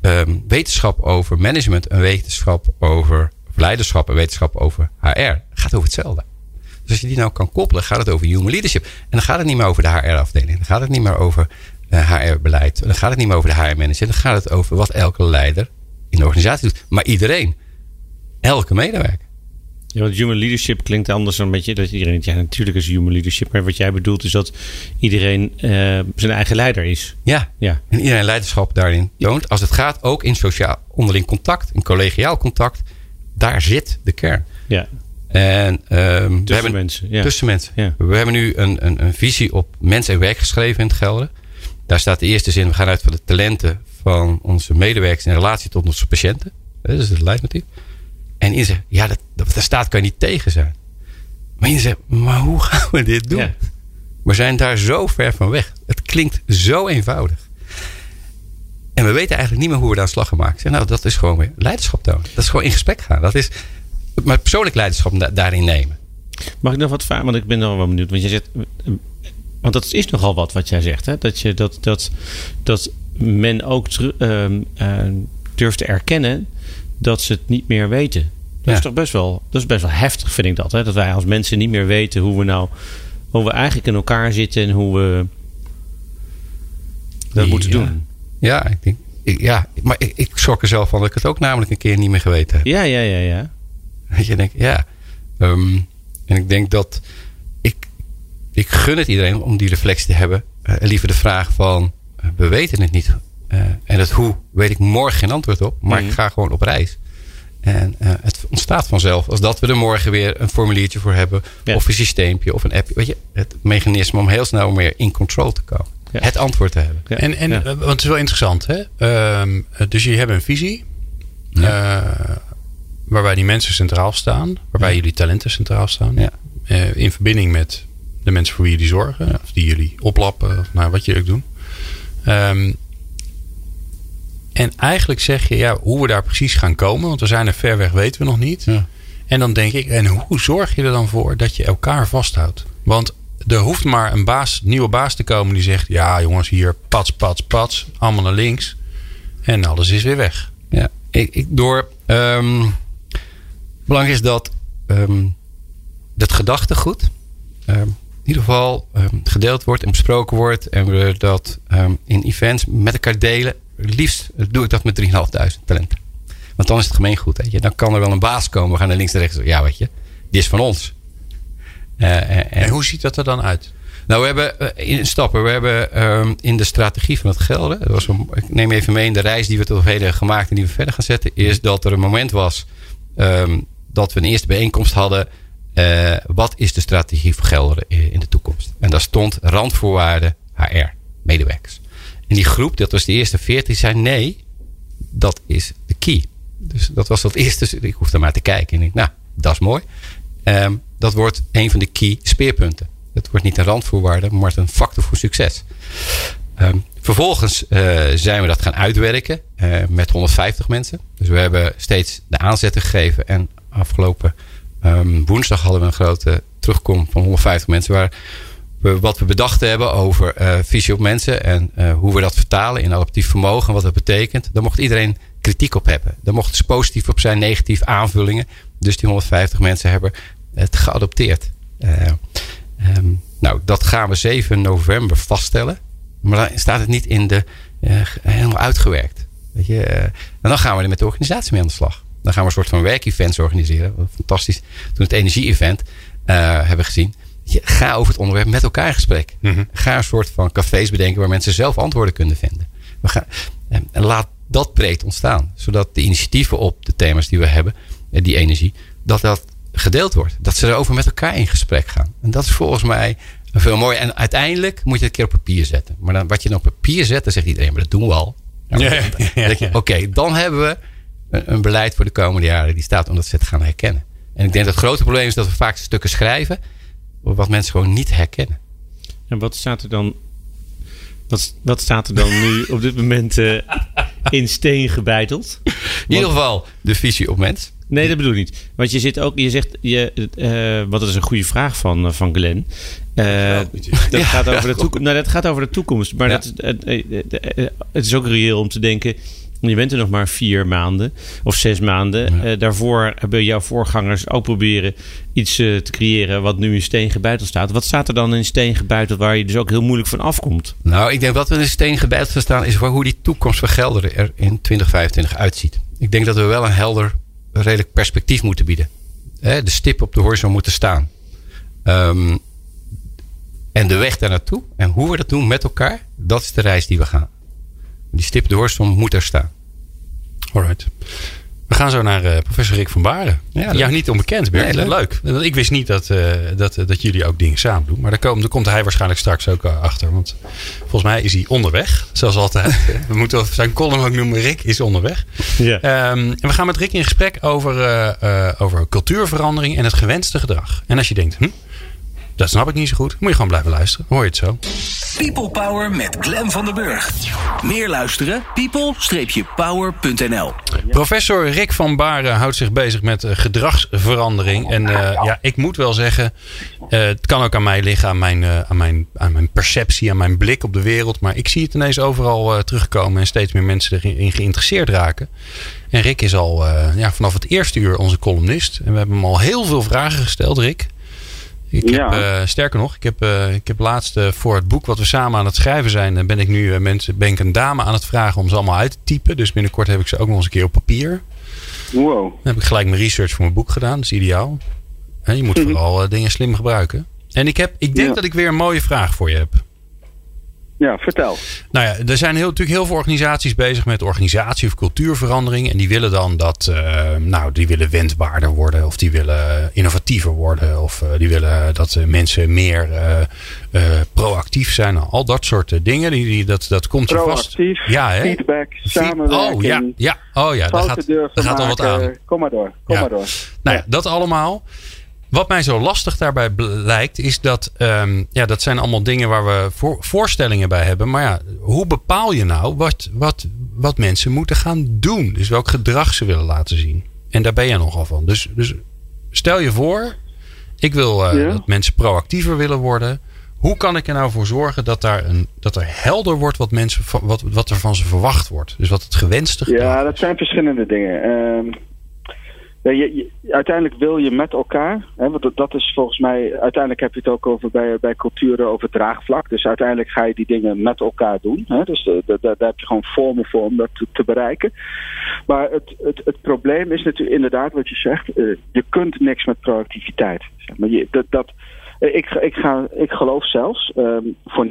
um, wetenschap over management en wetenschap over leiderschap en wetenschap over HR gaat over hetzelfde. Dus als je die nou kan koppelen, gaat het over human leadership. En dan gaat het niet meer over de HR-afdeling. Dan gaat het niet meer over uh, HR-beleid. Dan gaat het niet meer over de HR-manager. Dan gaat het over wat elke leider in de organisatie doet. Maar iedereen. Elke medewerker. Ja, want human leadership klinkt anders dan een beetje dat iedereen. Ja, natuurlijk is human leadership. Maar wat jij bedoelt is dat iedereen uh, zijn eigen leider is. Ja, ja. En iedereen leiderschap daarin toont. Als het gaat ook in sociaal onderling contact, in collegiaal contact. Daar zit de kern. Ja. En um, tussen we hebben, mensen. Ja. Tussen mensen. Ja. We hebben nu een, een, een visie op mens en werk geschreven in het Gelden. Daar staat de eerste zin. We gaan uit van de talenten van onze medewerkers in relatie tot onze patiënten. Dat is het leidmotief. En in zegt, ja, dat, dat, daar staat kan je niet tegen zijn. Maar je zegt, maar hoe gaan we dit doen? Ja. We zijn daar zo ver van weg. Het klinkt zo eenvoudig. En we weten eigenlijk niet meer hoe we daar aan slag gaan maken. Zeg, nou, dat is gewoon weer leiderschap tonen. Dat is gewoon in gesprek gaan. Dat is maar persoonlijk leiderschap da daarin nemen. Mag ik nog wat vragen? Want ik ben nog wel benieuwd. Want zegt, want dat is nogal wat wat jij zegt. Hè? Dat, je, dat, dat, dat men ook uh, uh, durft te erkennen dat ze het niet meer weten. Dat Ja. is toch best wel, dat is best wel heftig, vind ik dat. Hè? Dat wij als mensen niet meer weten hoe we nou, hoe we eigenlijk in elkaar zitten en hoe we dat Ja. moeten doen. Ja, ik denk, ik- ja maar ik, ik schrok er zelf van dat ik het ook namelijk een keer niet meer geweten heb. Ja, ja, ja, ja. (laughs) Dat je denkt, ja. Ehm, en ik denk dat ik, ik gun het iedereen om die reflectie te hebben. Eh, liever de vraag van, eh, we weten het niet. Eh, en het hoe weet ik morgen geen antwoord op. Maar Mhm. ik ga gewoon op reis. En eh, het ontstaat vanzelf. Als dat we er morgen weer een formuliertje voor hebben. Ja. Of een systeempje of een app. Weet je, het mechanisme om heel snel meer in control te komen. Ja. Het antwoord te hebben. Ja. En, en Ja. eh, want het is wel interessant, hè? Ehm, eh, dus jullie hebben een visie. eh, waarbij die mensen centraal staan. Waarbij jullie talenten centraal staan. Ja. Eh, in verbinding met de mensen voor wie jullie zorgen. Of die jullie oplappen. Of nou, wat jullie ook doen. Ehm, en eigenlijk zeg je, ja, hoe we daar precies gaan komen. Want we zijn er ver weg, weten we nog niet. Ja. En dan denk ik, en hoe zorg je er dan voor dat je elkaar vasthoudt? Want er hoeft maar een baas, nieuwe baas te komen die zegt: Ja, jongens, hier pats, pats, pats, allemaal naar links. En alles is weer weg. Ja, ik, ik door. ehm belangrijk is dat ehm, dat gedachtegoed ehm, in ieder geval gedeeld wordt en besproken wordt. En we dat in events met elkaar delen. Liefst doe ik dat met 3.500 talenten. Want dan is het gemeengoed. Weet je. Dan kan er wel een baas komen. We gaan naar links en rechts. Ja, weet je, die is van ons. Eh, eh, en- En hoe ziet dat er dan uit? nou, we hebben eh, in stappen. We hebben ehm, in de strategie van het gelden. Dat was een, ik neem even mee in de reis die we tot op heden gemaakt en die we verder gaan zetten. Is dat er een moment was ehm, dat we een eerste bijeenkomst hadden. eh, wat is de strategie voor Gelderen in in de toekomst? En daar stond randvoorwaarden HR, medewerkers. En die groep, dat was de eerste 14, zei nee, dat is de key. Dus dat was dat eerste. Ik hoefde maar te kijken. En ik, nou, dat is mooi. Ehm, dat wordt een van de key speerpunten. Het wordt niet een randvoorwaarde, maar een factor voor succes. Ehm, vervolgens eh, zijn we dat gaan uitwerken eh, met 150 mensen. Dus we hebben steeds de aanzetten gegeven. En afgelopen ehm, woensdag hadden we een grote terugkom van 150 mensen. Waar wat we bedacht hebben over eh, visie op mensen. En eh, hoe we dat vertalen in adaptief vermogen. En wat dat betekent. Daar mocht iedereen kritiek op hebben. Daar mocht ze positief op zijn, negatief aanvullingen. Dus die 150 mensen hebben het geadopteerd. Eh, ehm, nou, dat gaan we 7 november vaststellen. Maar dan staat het niet in de, helemaal uitgewerkt. Weet je, en dan gaan we er met de organisatie mee aan de slag. Dan gaan we een soort van werkevents organiseren. Fantastisch. Toen het energie-event hebben gezien. Ga over het onderwerp met elkaar in gesprek. Mhm. Ga een soort van cafés bedenken waar mensen zelf antwoorden kunnen vinden. We gaan, en, laat dat breed ontstaan. Zodat de initiatieven op de thema's die we hebben, die energie, dat dat gedeeld wordt. Dat ze erover met elkaar in gesprek gaan. En dat is volgens mij veel mooier. En uiteindelijk moet je het een keer op papier zetten. Maar dan, wat je dan op papier zet, dan zegt iedereen, maar dat doen we al. ja, ja, Oké, dan hebben we een, een, beleid voor de komende jaren die staat om dat ze het gaan herkennen. En ik denk dat het grote probleem is dat we vaak stukken schrijven wat mensen gewoon niet herkennen. En wat staat er dan, wat, wat staat er dan nu (laughs) op dit moment uh, in steen gebeiteld? In ieder geval de visie op mens. Nee, dat bedoel ik niet. Want je zit ook, je zegt, je, uh, wat is een goede vraag van, uh, van Glenn. Uh, dat, gaat over de toekomst, nou, dat gaat over de toekomst. Maar dat, het is ook reëel om te denken je bent er nog maar vier maanden of zes maanden. Ja. Uh, daarvoor hebben jouw voorgangers ook proberen iets uh, te creëren wat nu in steen gebuiteld staat. Wat staat er dan in steen gebuiteld waar je dus ook heel moeilijk van afkomt? Nou, ik denk wat er in steen gebuiteld staan is hoe die toekomst van Gelderen er in 2025 uitziet. Ik denk dat we wel een helder, redelijk perspectief moeten bieden. Hè, de stip op de horizon moeten staan. Um, en de weg daar naartoe en hoe we dat doen met elkaar, dat is de reis die we gaan. Die stip de horizon moet er staan. Alright. We gaan zo naar uh, professor Rick van Baren. Ja, Jou niet onbekend, Bert. Nee, leuk. leuk. Ik wist niet dat, uh, dat, dat jullie ook dingen samen doen. Maar daar, komen, daar komt hij waarschijnlijk straks ook uh, achter. Want volgens mij is hij onderweg. Zoals altijd. (laughs) we moeten zijn column ook noemen. Rick is onderweg. Um, en we gaan met Rick in gesprek over, over cultuurverandering en het gewenste gedrag. En als je denkt, hm, dat snap ik niet zo goed. Moet je gewoon blijven luisteren. Hoor je het zo. People Power met Glen van den Burg. Meer luisteren? people-power.nl Professor Rick van Baren houdt zich bezig met uh, gedragsverandering. En uh, ja, ik moet wel zeggen, uh, het kan ook aan mij liggen, aan mijn, aan, mijn, aan mijn perceptie, aan mijn blik op de wereld. Maar ik zie het ineens overal terugkomen en steeds meer mensen erin geïnteresseerd raken. En Rick is al ja, vanaf het eerste uur onze columnist. En we hebben hem al heel veel vragen gesteld, Rick. Ik heb, uh, sterker nog, ik heb, uh, ik heb laatst uh, voor het boek wat we samen aan het schrijven zijn, ben ik nu mensen, ben ik een dame aan het vragen om ze allemaal uit te typen. Dus binnenkort heb ik ze ook nog eens een keer op papier. Wow. Dan heb ik gelijk mijn research voor mijn boek gedaan. Dat is ideaal. En je moet mhm. vooral dingen slim gebruiken. En ik, heb, ik denk dat ik weer een mooie vraag voor je heb. Ja, vertel. Nou ja, er zijn heel, natuurlijk heel veel organisaties bezig met organisatie of cultuurverandering. En die willen dan dat, uh, nou, die willen wendbaarder worden. Of die willen innovatiever worden. Of uh, die willen dat mensen meer uh, proactief zijn. Al dat soort dingen. Die, die, dat, dat komt je vast. Ja, hè? feedback, samenwerking. Oh ja, ja, oh, ja. daar gaat, daar gaat al wat aan. Kom maar door, kom maar door. Nou ja, dat allemaal. Wat mij zo lastig daarbij lijkt, is dat um, ja, dat zijn allemaal dingen waar we voor, voorstellingen bij hebben. Maar ja, hoe bepaal je nou wat, wat, wat mensen moeten gaan doen? Dus welk gedrag ze willen laten zien. En daar ben je nogal van. Dus, dus stel je voor, ik wil uh, dat mensen proactiever willen worden. Hoe kan ik er nou voor zorgen dat, daar een, dat er helder wordt wat, mensen, wat, wat er van ze verwacht wordt? Dus wat het gewenste Ja, dat zijn verschillende dingen. Uh, je, uiteindelijk wil je met elkaar, hè, want dat, is volgens mij, uiteindelijk heb je het ook over bij, bij culturen over draagvlak. Dus uiteindelijk ga je die dingen met elkaar doen. Hè, dus uh, daar heb je gewoon vormen voor om dat te, bereiken. Maar het, het, het probleem is natuurlijk inderdaad wat je zegt, uh, je kunt niks met proactiviteit. Zeg maar je, dat, dat, ik, ik, ga, ik geloof zelfs um, voor 90%,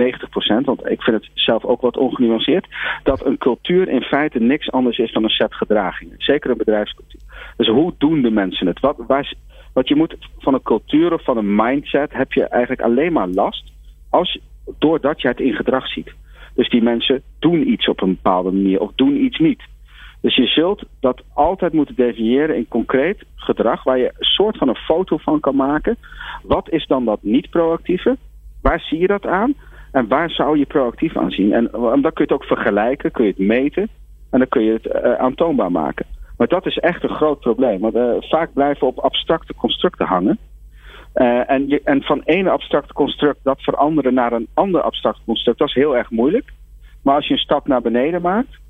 want ik vind het zelf ook wat ongenuanceerd, dat een cultuur in feite niks anders is dan een set gedragingen. Zeker een bedrijfscultuur. Dus hoe doen de mensen het? Wat, wat je moet van een cultuur of van een mindset heb je eigenlijk alleen maar last als, doordat je het in gedrag ziet. Dus die mensen doen iets op een bepaalde manier of doen iets niet. Dus je zult dat altijd moeten definiëren in concreet gedrag, waar je een soort van een foto van kan maken. Wat is dan dat niet proactieve? Waar zie je dat aan? En waar zou je proactief aan zien? En, dan kun je het ook vergelijken, kun je het meten en dan kun je het uh, aantoonbaar maken. Maar dat is echt een groot probleem. Want uh, vaak blijven we op abstracte constructen hangen. Uh, en, je, en van ene abstracte construct dat veranderen naar een ander abstract construct, dat is heel erg moeilijk. Maar als je een stap naar beneden maakt,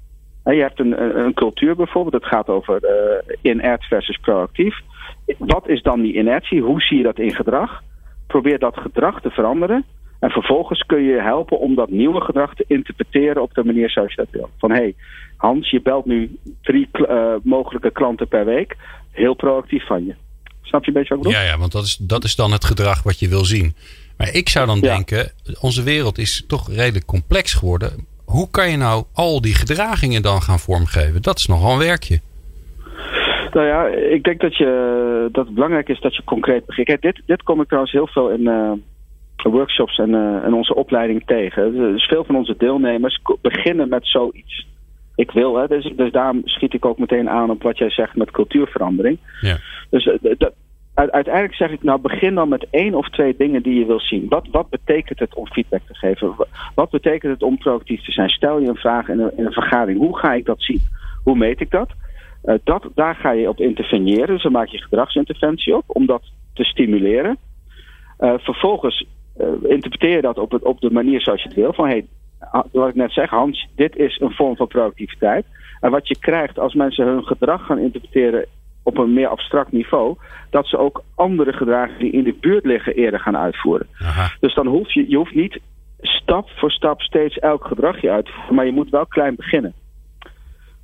je hebt een, een, cultuur bijvoorbeeld, dat gaat over uh, inert versus proactief. Wat is dan die inertie? Hoe zie je dat in gedrag? Probeer dat gedrag te veranderen. En vervolgens kun je helpen om dat nieuwe gedrag te interpreteren op de manier zoals je dat wil. Van hé, hey, Hans, je belt nu drie uh, mogelijke klanten per week. Heel proactief van je. Snap je een beetje wat ik bedoel? Ja, ja want dat is, dat is dan het gedrag wat je wil zien. Maar ik zou dan denken, onze wereld is toch redelijk complex geworden. Hoe kan je nou al die gedragingen dan gaan vormgeven? Dat is nogal een werkje. Nou ja, ik denk dat, je, dat het belangrijk is dat je concreet begint. Kijk, dit, dit kom ik trouwens heel veel in uh, workshops en, uh, en onze opleiding tegen. Dus veel van onze deelnemers beginnen met zoiets. Ik wil, hè, dus, dus daarom schiet ik ook meteen aan op wat jij zegt met cultuurverandering. Ja. Dus dat, uiteindelijk zeg ik, nou begin dan met één of twee dingen die je wil zien. Wat, wat betekent het om feedback te geven? Wat betekent het om proactief te zijn? Stel je een vraag in een, in een vergadering. Hoe ga ik dat zien? Hoe meet ik dat? Uh, dat daar ga je op interveneren. Dus dan maak je gedragsinterventie op om dat te stimuleren. Uh, vervolgens uh, interpreteer je dat op, op de manier zoals je het wil. Van hey, wat ik net zeg, Hans, dit is een vorm van proactiviteit. En wat je krijgt als mensen hun gedrag gaan interpreteren op een meer abstract niveau, dat ze ook andere gedragen die in de buurt liggen eerder gaan uitvoeren. Aha. Dus dan hoef je, je hoeft niet stap voor stap steeds elk gedragje uit te voeren, maar je moet wel klein beginnen.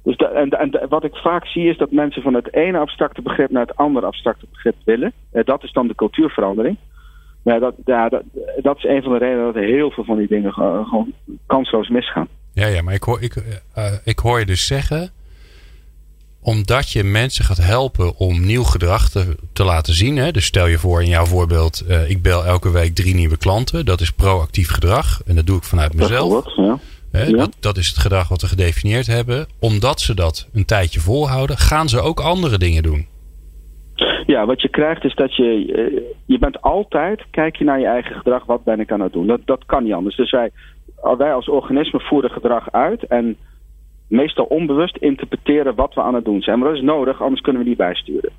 Dus en, en wat ik vaak zie is dat mensen van het ene abstracte begrip naar het andere abstracte begrip willen. Eh, dat is dan de cultuurverandering. Maar dat, ja, dat, dat is een van de redenen dat heel veel van die dingen gewoon, gewoon kansloos misgaan. Ja, ja, maar ik hoor, ik, uh, ik hoor je dus zeggen omdat je mensen gaat helpen om nieuw gedrag te, te laten zien. Hè? Dus stel je voor in jouw voorbeeld, uh, ik bel elke week drie nieuwe klanten. Dat is proactief gedrag. En dat doe ik vanuit mezelf. Ja. Hè? Ja. Dat, dat is het gedrag wat we gedefinieerd hebben. Omdat ze dat een tijdje volhouden, gaan ze ook andere dingen doen. Ja, wat je krijgt is dat je, eh, je bent altijd, kijk je naar je eigen gedrag, wat ben ik aan het doen. Dat, dat kan niet anders. Dus wij, wij als organisme voeren gedrag uit en meestal onbewust interpreteren wat we aan het doen zijn. Maar dat is nodig, anders kunnen we niet bijsturen.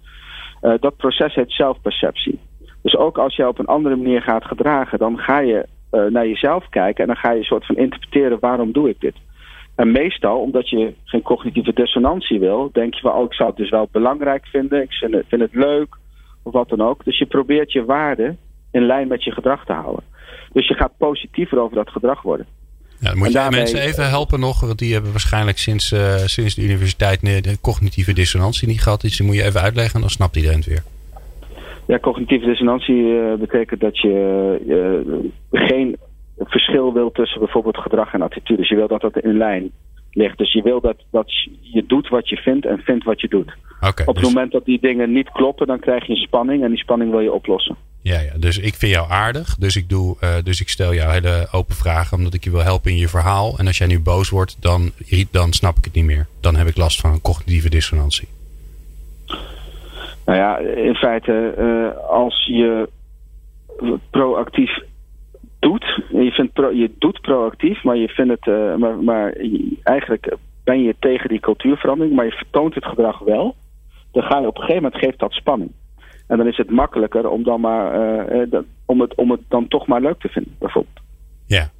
Uh, dat proces heet zelfperceptie. Dus ook als je op een andere manier gaat gedragen, dan ga je uh, naar jezelf kijken en dan ga je een soort van interpreteren waarom doe ik dit. En meestal, omdat je geen cognitieve dissonantie wil, denk je wel, oh, ik zou het dus wel belangrijk vinden, ik vind het, vind het leuk, of wat dan ook. Dus je probeert je waarde in lijn met je gedrag te houden. Dus je gaat positiever over dat gedrag worden. Ja, dan moet je daarmee, mensen even helpen nog, want die hebben waarschijnlijk sinds, uh, sinds de universiteit de cognitieve dissonantie niet gehad. Dus die moet je even uitleggen en dan snapt iedereen het weer. Ja, cognitieve dissonantie uh, betekent dat je uh, geen verschil wil tussen bijvoorbeeld gedrag en attitudes. Je wil dat dat in lijn ligt. Dus je wil dat, dat je doet wat je vindt en vindt wat je doet. Okay, Op het dus... moment dat die dingen niet kloppen, dan krijg je een spanning en die spanning wil je oplossen. Ja, ja, dus ik vind jou aardig. Dus ik, doe, uh, dus ik stel jou hele open vragen omdat ik je wil helpen in je verhaal. En als jij nu boos wordt, dan, dan snap ik het niet meer. Dan heb ik last van een cognitieve dissonantie. Nou ja, in feite, uh, als je proactief doet, je, vindt pro, je doet proactief, maar je vindt het, uh, maar, maar eigenlijk ben je tegen die cultuurverandering, maar je vertoont het gedrag wel. Dan ga je op een gegeven moment geeft dat spanning. En dan is het makkelijker om, dan maar, uh, om, het, om het dan toch maar leuk te vinden, bijvoorbeeld. Ja.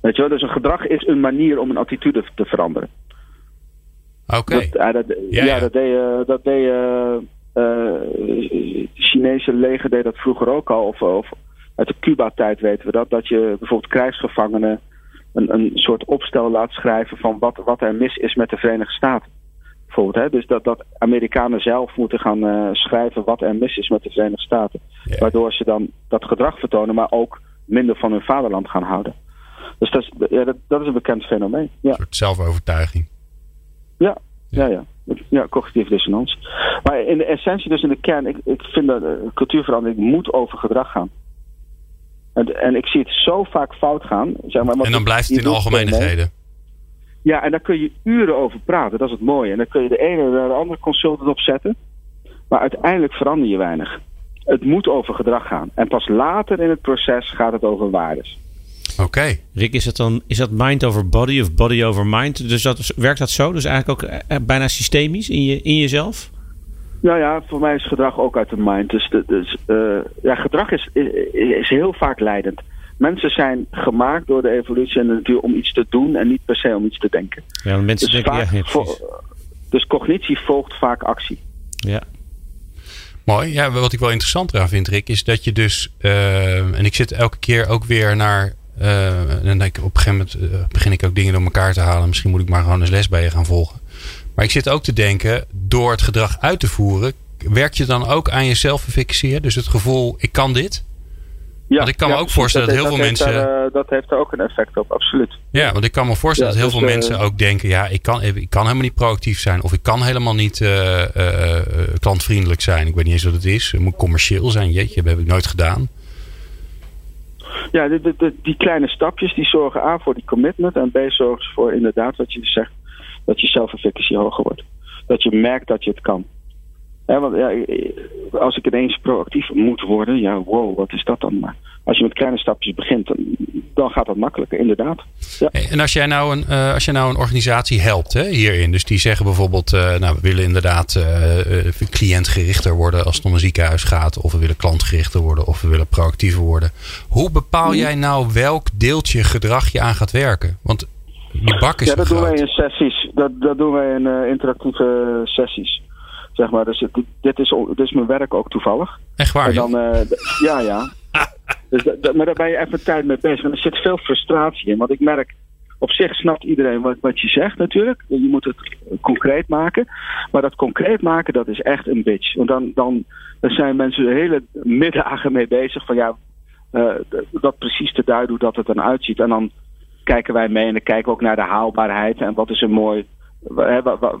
Weet je wel, dus een gedrag is een manier om een attitude te veranderen. Oké. Okay. Dat, ja, ja, ja, dat deed, dat deed Chinese leger deed dat vroeger ook al. Of, of uit de Cuba-tijd weten we dat. Dat je bijvoorbeeld krijgsgevangenen een, een soort opstel laat schrijven van wat, wat er mis is met de Verenigde Staten bijvoorbeeld. Hè? Dus dat, dat Amerikanen zelf moeten gaan uh, schrijven wat er mis is met de Verenigde Staten. Ja. Waardoor ze dan dat gedrag vertonen, maar ook minder van hun vaderland gaan houden. Dus dat is, ja, dat, dat is een bekend fenomeen. Ja. Een soort zelfovertuiging. Ja, ja, ja. Ja, cognitieve dissonantie. Maar in de essentie, dus in de kern, ik, ik vind dat uh, cultuurverandering moet over gedrag gaan. En, en ik zie het zo vaak fout gaan. Zeg maar, en dan blijft het in algemeenigheden. Ja, en daar kun je uren over praten. Dat is het mooie. En dan kun je de ene naar de andere consultant opzetten. Maar uiteindelijk verander je weinig. Het moet over gedrag gaan. En pas later in het proces gaat het over waardes. Oké. Okay. Rick, is, het dan, is dat mind over body of body over mind? Dus dat, werkt dat zo? Dus eigenlijk ook bijna systemisch in, je, in jezelf? Nou ja, voor mij is gedrag ook uit de mind. Dus, dus uh, ja, gedrag is, is, is heel vaak leidend mensen zijn gemaakt door de evolutie en de natuur om iets te doen en niet per se om iets te denken. Ja, mensen dus denken, ja, dus cognitie volgt vaak actie. Ja. Mooi. Ja, wat ik wel interessant eraan vind, Rick, is dat je dus. Uh, en ik zit elke keer ook weer naar. Uh, en ik, op een gegeven moment uh, begin ik ook dingen door elkaar te halen. Misschien moet ik maar gewoon eens les bij je gaan volgen. Maar ik zit ook te denken, door het gedrag uit te voeren, werk je dan ook aan jezelf fixeren? Dus het gevoel, ik kan dit. Ja, want ik kan ja, me ook voorstellen dat, dat heel veel heeft mensen. Daar, uh, dat heeft er ook een effect op, absoluut. Ja, want ik kan me voorstellen Ja, dat heel dus, veel uh, mensen ook denken: ja, ik kan, ik kan helemaal niet proactief zijn. Of ik kan helemaal niet uh, uh, klantvriendelijk zijn. Ik weet niet eens wat het is. Het moet commercieel zijn. Jeetje, dat heb ik nooit gedaan. Ja, de, de, de, die kleine stapjes die zorgen A voor die commitment. En B zorgen voor inderdaad wat je zegt. Dat je zelfefficacy hoger wordt. Dat je merkt dat je het kan. Ja, want ja, als ik ineens proactief moet worden, ja, wow, wat is dat dan? Maar als je met kleine stapjes begint, dan, dan gaat dat makkelijker, inderdaad. Ja. En als jij nou een, uh, als jij nou een organisatie helpt hè, hierin, dus die zeggen bijvoorbeeld, uh, nou, we willen inderdaad uh, cliëntgerichter worden als het om een ziekenhuis gaat, of we willen klantgerichter worden, of we willen proactiever worden. Hoe bepaal jij nou welk deeltje gedrag je aan gaat werken? Want die bak is Ja, dat doen wij in sessies. Dat, dat doen wij in interactieve sessies zeg maar. Dus dit, is, dit is mijn werk ook toevallig. Echt waar? En dan, uh, ja, ja. (laughs) dus maar daar ben je even tijd mee bezig. En er zit veel frustratie in. Want ik merk, op zich snapt iedereen wat, wat je zegt natuurlijk. Je moet het concreet maken. Maar dat concreet maken, dat is echt een bitch. Want dan, dan, dan zijn mensen de hele middagen mee bezig. Van ja, uh, dat precies te duiden hoe dat het dan uitziet. En dan kijken wij mee en dan kijken we ook naar de haalbaarheid. En wat is een mooi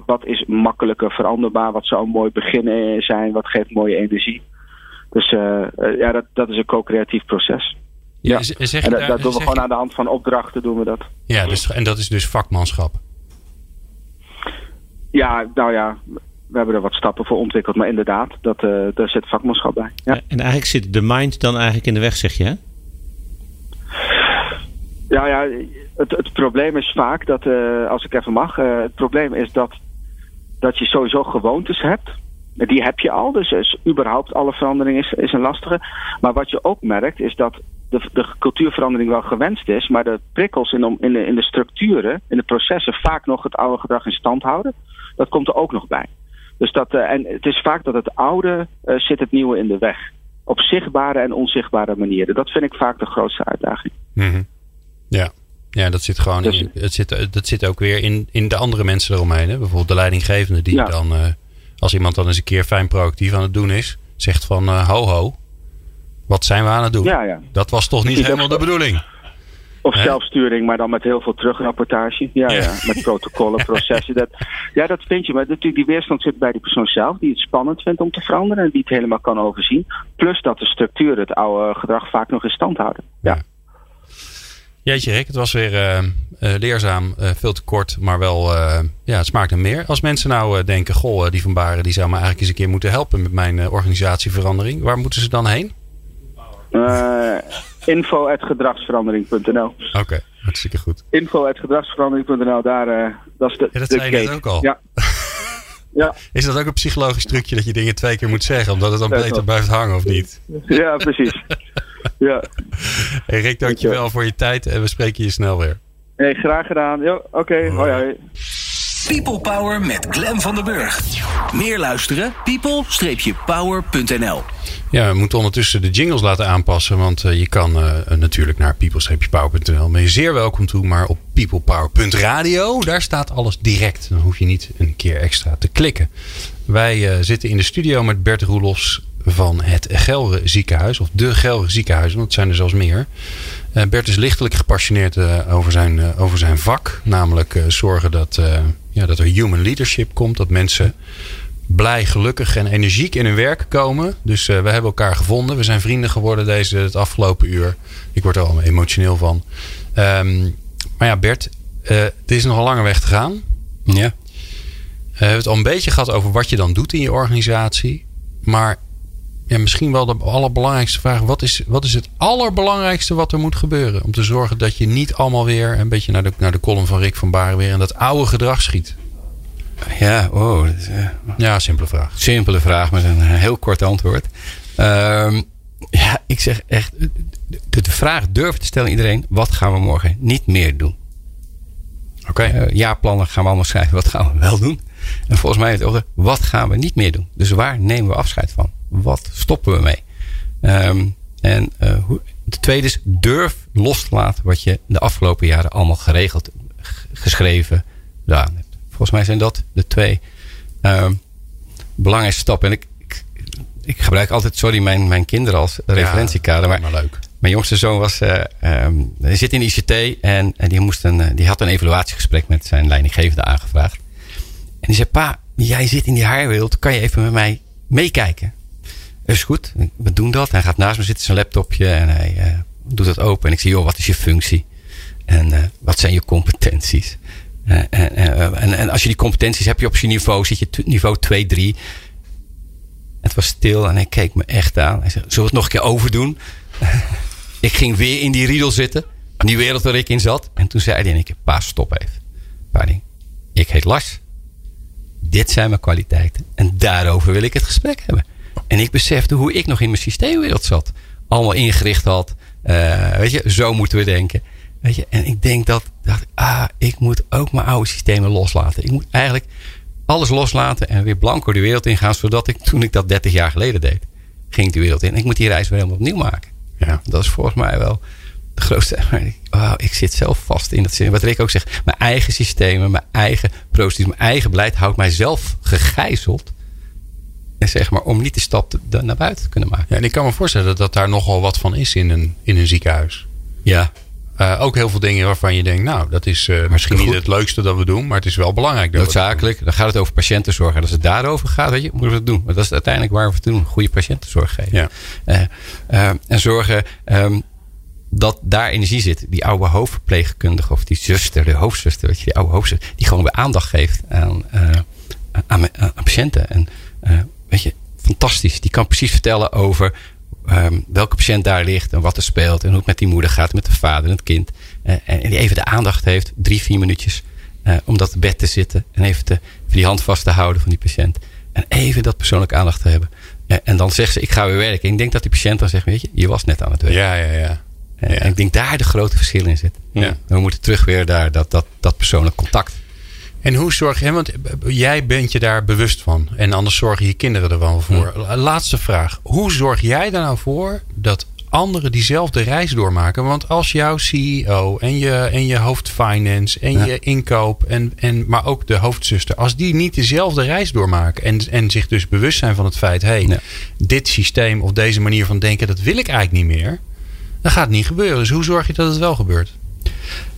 wat is makkelijker veranderbaar? Wat zou een mooi begin zijn? Wat geeft mooie energie? Dus uh, ja, dat, dat is een co-creatief proces. Ja, en dat, daar, dat doen we zeg gewoon aan de hand van opdrachten doen we dat. Ja, dus, en dat is dus vakmanschap. Ja, nou ja, we hebben er wat stappen voor ontwikkeld, maar inderdaad, dat, uh, daar zit vakmanschap bij. Ja. En eigenlijk zit de mind dan eigenlijk in de weg, zeg je hè? Ja, ja, het, het, probleem is vaak dat, uh, als ik even mag, uh, het probleem is dat, dat je sowieso gewoontes hebt. Die heb je al, dus, überhaupt alle verandering is, is een lastige. Maar wat je ook merkt is dat de, de cultuurverandering wel gewenst is, maar de prikkels in, in, de, in de structuren, in de processen, vaak nog het oude gedrag in stand houden. Dat komt er ook nog bij. Dus dat, uh, en het is vaak dat het oude zit het nieuwe in de weg. Op zichtbare en onzichtbare manieren. Dat vind ik vaak de grootste uitdaging. Mm. Ja. Ja, dat zit gewoon Dus- in, het zit, dat zit ook weer in, in de andere mensen eromheen. Hè? Bijvoorbeeld de leidinggevende die Ja. dan, uh, als iemand dan eens een keer fijn proactief aan het doen is, zegt van uh, ho ho, wat zijn we aan het doen? Ja, ja. Dat was toch niet helemaal de bedoeling? Of zelfsturing, maar dan met heel veel terugrapportage. Ja, Ja. ja. met protocollen, (laughs) processen. Dat, ja, dat vind je. Maar natuurlijk die weerstand zit bij die persoon zelf, die het spannend vindt om te veranderen en die het helemaal kan overzien. Plus dat de structuren het oude gedrag vaak nog in stand houden. Ja. Jeetje Rick, het was weer eh, eh, leerzaam, eh, veel te kort, maar wel, ja, het smaakt naar meer. Als mensen nou denken, goh, die van Baren die zou me eigenlijk eens een keer moeten helpen met mijn organisatieverandering. Waar moeten ze dan heen? Info.gedragsverandering.nl Oké, hartstikke goed. Info.gedragsverandering.nl, daar, dat is de, Ja, dat de zei je net ook al. Ja. ja, (laughs) Is dat ook een psychologisch trucje dat je dingen twee keer moet zeggen, omdat het dan beter blijft hangen of niet? ja, precies. (laughs) ja. Hey Rick, dankjewel voor je tijd en we spreken je snel weer. Hey, graag gedaan. Oké, hoi hoi. People Power met Glen van der Burg. Meer luisteren? people-power.nl Ja, we moeten ondertussen de jingles laten aanpassen. Want uh, je kan uh, natuurlijk naar people-power.nl. Ben je zeer welkom toe. Maar op peoplepower.radio, daar staat alles direct. Dan hoef je niet een keer extra te klikken. Wij uh, zitten in de studio met Bert Roelofs van het Gelre ziekenhuis. Of de Gelre ziekenhuizen, want het zijn er zelfs meer. Uh, Bert is lichtelijk gepassioneerd uh, over, zijn, uh, over zijn vak. Namelijk zorgen dat, ja, dat er human leadership komt. Dat mensen blij, gelukkig en energiek in hun werk komen. Dus we hebben elkaar gevonden. We zijn vrienden geworden deze, het afgelopen uur. Ik word er al emotioneel van. Um, maar ja, Bert, het is nog een lange weg te gaan. Ja. we hebben het al een beetje gehad over wat je dan doet in je organisatie. Maar ja, misschien wel de allerbelangrijkste vraag. Wat is, wat is het allerbelangrijkste wat er moet gebeuren? Om te zorgen dat je niet allemaal weer een beetje naar de, naar de column van Rick van Baren weer in dat oude gedrag schiet. Ja, oh. Is, uh, ja, simpele vraag. Simpele vraag met een heel kort antwoord. Um, ja, ik zeg echt. De, de vraag durven te stellen iedereen. Wat gaan we morgen niet meer doen? Oké. Okay. Uh, jaarplannen gaan we allemaal schrijven. Wat gaan we wel doen? En volgens mij het ook. Wat gaan we niet meer doen? Dus waar nemen we afscheid van? Wat stoppen we mee? Ehm, en hoe, de tweede is durf los te laten wat je de afgelopen jaren allemaal geregeld, geschreven, gedaan hebt. Volgens mij zijn dat de twee uh, belangrijkste stappen. En ik, ik, ik, gebruik altijd, sorry, mijn, mijn kinderen als referentiekader. Maar, maar leuk. Mijn jongste zoon was, uh, um, hij zit in de ICT en, en die, moest een, die had een evaluatiegesprek met zijn leidinggevende aangevraagd. En die zei, pa, jij zit in die haarwereld, kan je even met mij meekijken? Is goed, we doen dat. Hij gaat naast me zitten, zijn laptopje en hij uh, doet het open. En ik zie, joh, wat is je functie? En uh, wat zijn je competenties? Uh, en, en, als je die competenties hebt je op je niveau, zit je niveau 2, 3. Het was stil en hij keek me echt aan. Hij zei, zullen we het nog een keer overdoen? (laughs) ik ging weer in die riedel zitten. Die wereld waar ik in zat. En toen zei hij in keer, pa, stop even. Pa, ik heet Lars. Dit zijn mijn kwaliteiten. En daarover wil ik het gesprek hebben. En ik besefte hoe ik nog in mijn systeemwereld zat. Allemaal ingericht had. Uh, weet je, zo moeten we denken. Weet je, en ik denk dat, dat, ah, ik moet ook mijn oude systemen loslaten. Ik moet eigenlijk alles loslaten en weer blanco de wereld ingaan. Zodat ik, toen ik dat 30 jaar geleden deed, ging ik de wereld in. Ik moet die reis weer helemaal opnieuw maken. Ja. Dat is volgens mij wel de grootste. (laughs) Oh, ik zit zelf vast in dat zin. Wat Rick ook zegt. Mijn eigen systemen, mijn eigen procedures, mijn eigen beleid houdt mij zelf gegijzeld zeg maar, om niet de stap naar buiten te kunnen maken. Ja, en ik kan me voorstellen dat daar nogal wat van is in een, in een ziekenhuis. Ja. Uh, ook heel veel dingen waarvan je denkt, nou, dat is uh, misschien niet het leukste dat we doen, maar het is wel belangrijk. Dat Noodzakelijk. Dan gaat het over patiëntenzorg. En als het daarover gaat, weet je, moeten we het doen. Maar dat is uiteindelijk waar we het doen. Goede patiëntenzorg geven. Ja. Uh, en zorgen um, dat daar energie zit. Die oude hoofdverpleegkundige of die zuster, de hoofdzuster, weet je, die oude hoofdzuster, die gewoon weer aandacht geeft aan, aan, aan, patiënten. En weet je, fantastisch. Die kan precies vertellen over um, welke patiënt daar ligt en wat er speelt. En hoe het met die moeder gaat, met de vader en het kind. Uh, en die even de aandacht heeft, drie, vier minuutjes. Uh, om dat bed te zitten en even, te, even die hand vast te houden van die patiënt. En even dat persoonlijke aandacht te hebben. Uh, en dan zegt ze, ik ga weer werken. En ik denk dat die patiënt dan zegt, weet je, je was net aan het werken. Ja, ja, ja. En ik denk daar de grote verschil in zit. Ja. We moeten terug weer daar dat, dat, dat persoonlijk contact. En hoe zorg je, want jij bent je daar bewust van. En anders zorgen je kinderen er wel voor. Laatste vraag. Hoe zorg jij er nou voor dat anderen diezelfde reis doormaken? Want als jouw CEO en je, en je hoofd finance en je inkoop, en, en, maar ook de hoofdzuster, als die niet dezelfde reis doormaken en, en zich dus bewust zijn van het feit: hé, hey, dit systeem of deze manier van denken, dat wil ik eigenlijk niet meer. Dan gaat het niet gebeuren. Dus hoe zorg je dat het wel gebeurt?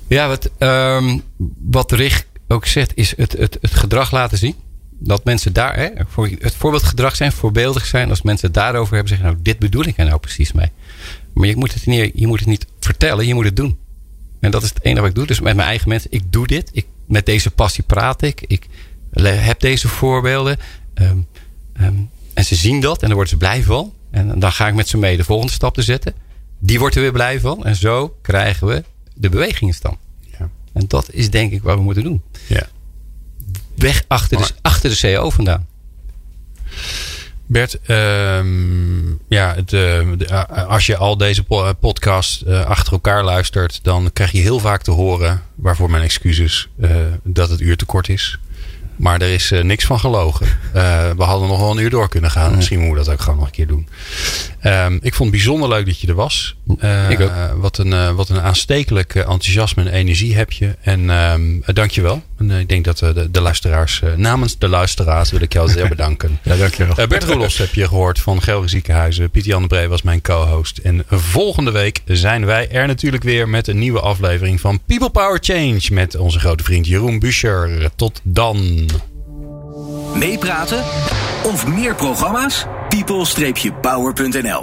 Ja, wat, um, wat Richt ook zegt, is het, het, het gedrag laten zien. Dat mensen daar, hè, voor het voorbeeldgedrag zijn, voorbeeldig zijn. Als mensen daarover hebben, zeggen, nou, dit bedoel ik er nou precies mee. Maar je moet, het niet, je moet het niet vertellen, je moet het doen. En dat is het enige wat ik doe. Dus met mijn eigen mensen, ik doe dit. Ik, met deze passie praat ik. Ik heb deze voorbeelden. Um, um, en ze zien dat en daar worden ze blij van. En dan ga ik met ze mee de volgende stap te zetten. Die wordt er weer blij van. En zo krijgen we de beweging in stand. En dat is denk ik wat we moeten doen. Ja. Weg achter de, achter de CO vandaan. Bert, um, ja, het, uh, als je al deze podcasts uh, achter elkaar luistert, dan krijg je heel vaak te horen, waarvoor mijn excuses, uh, dat het uur te kort is. Maar er is uh, niks van gelogen. Uh, (laughs) we hadden nog wel een uur door kunnen gaan. Misschien moeten we dat ook gewoon nog een keer doen. Um, ik vond het bijzonder leuk dat je er was. Uh, ik ook. Wat een, wat een aanstekelijk enthousiasme en energie heb je. En um, dank je wel. En ik denk dat de, de luisteraars, namens de luisteraars wil ik jou zeer (laughs) bedanken. ja, dank je wel. Bert Roelofs heb je gehoord van Gelre Ziekenhuizen. Pieter Jan de Bree was mijn co-host. En volgende week zijn wij er natuurlijk weer met een nieuwe aflevering van People Power Change. Met onze grote vriend Jeroen Buscher. Tot dan. Meepraten of meer programma's? people-power.nl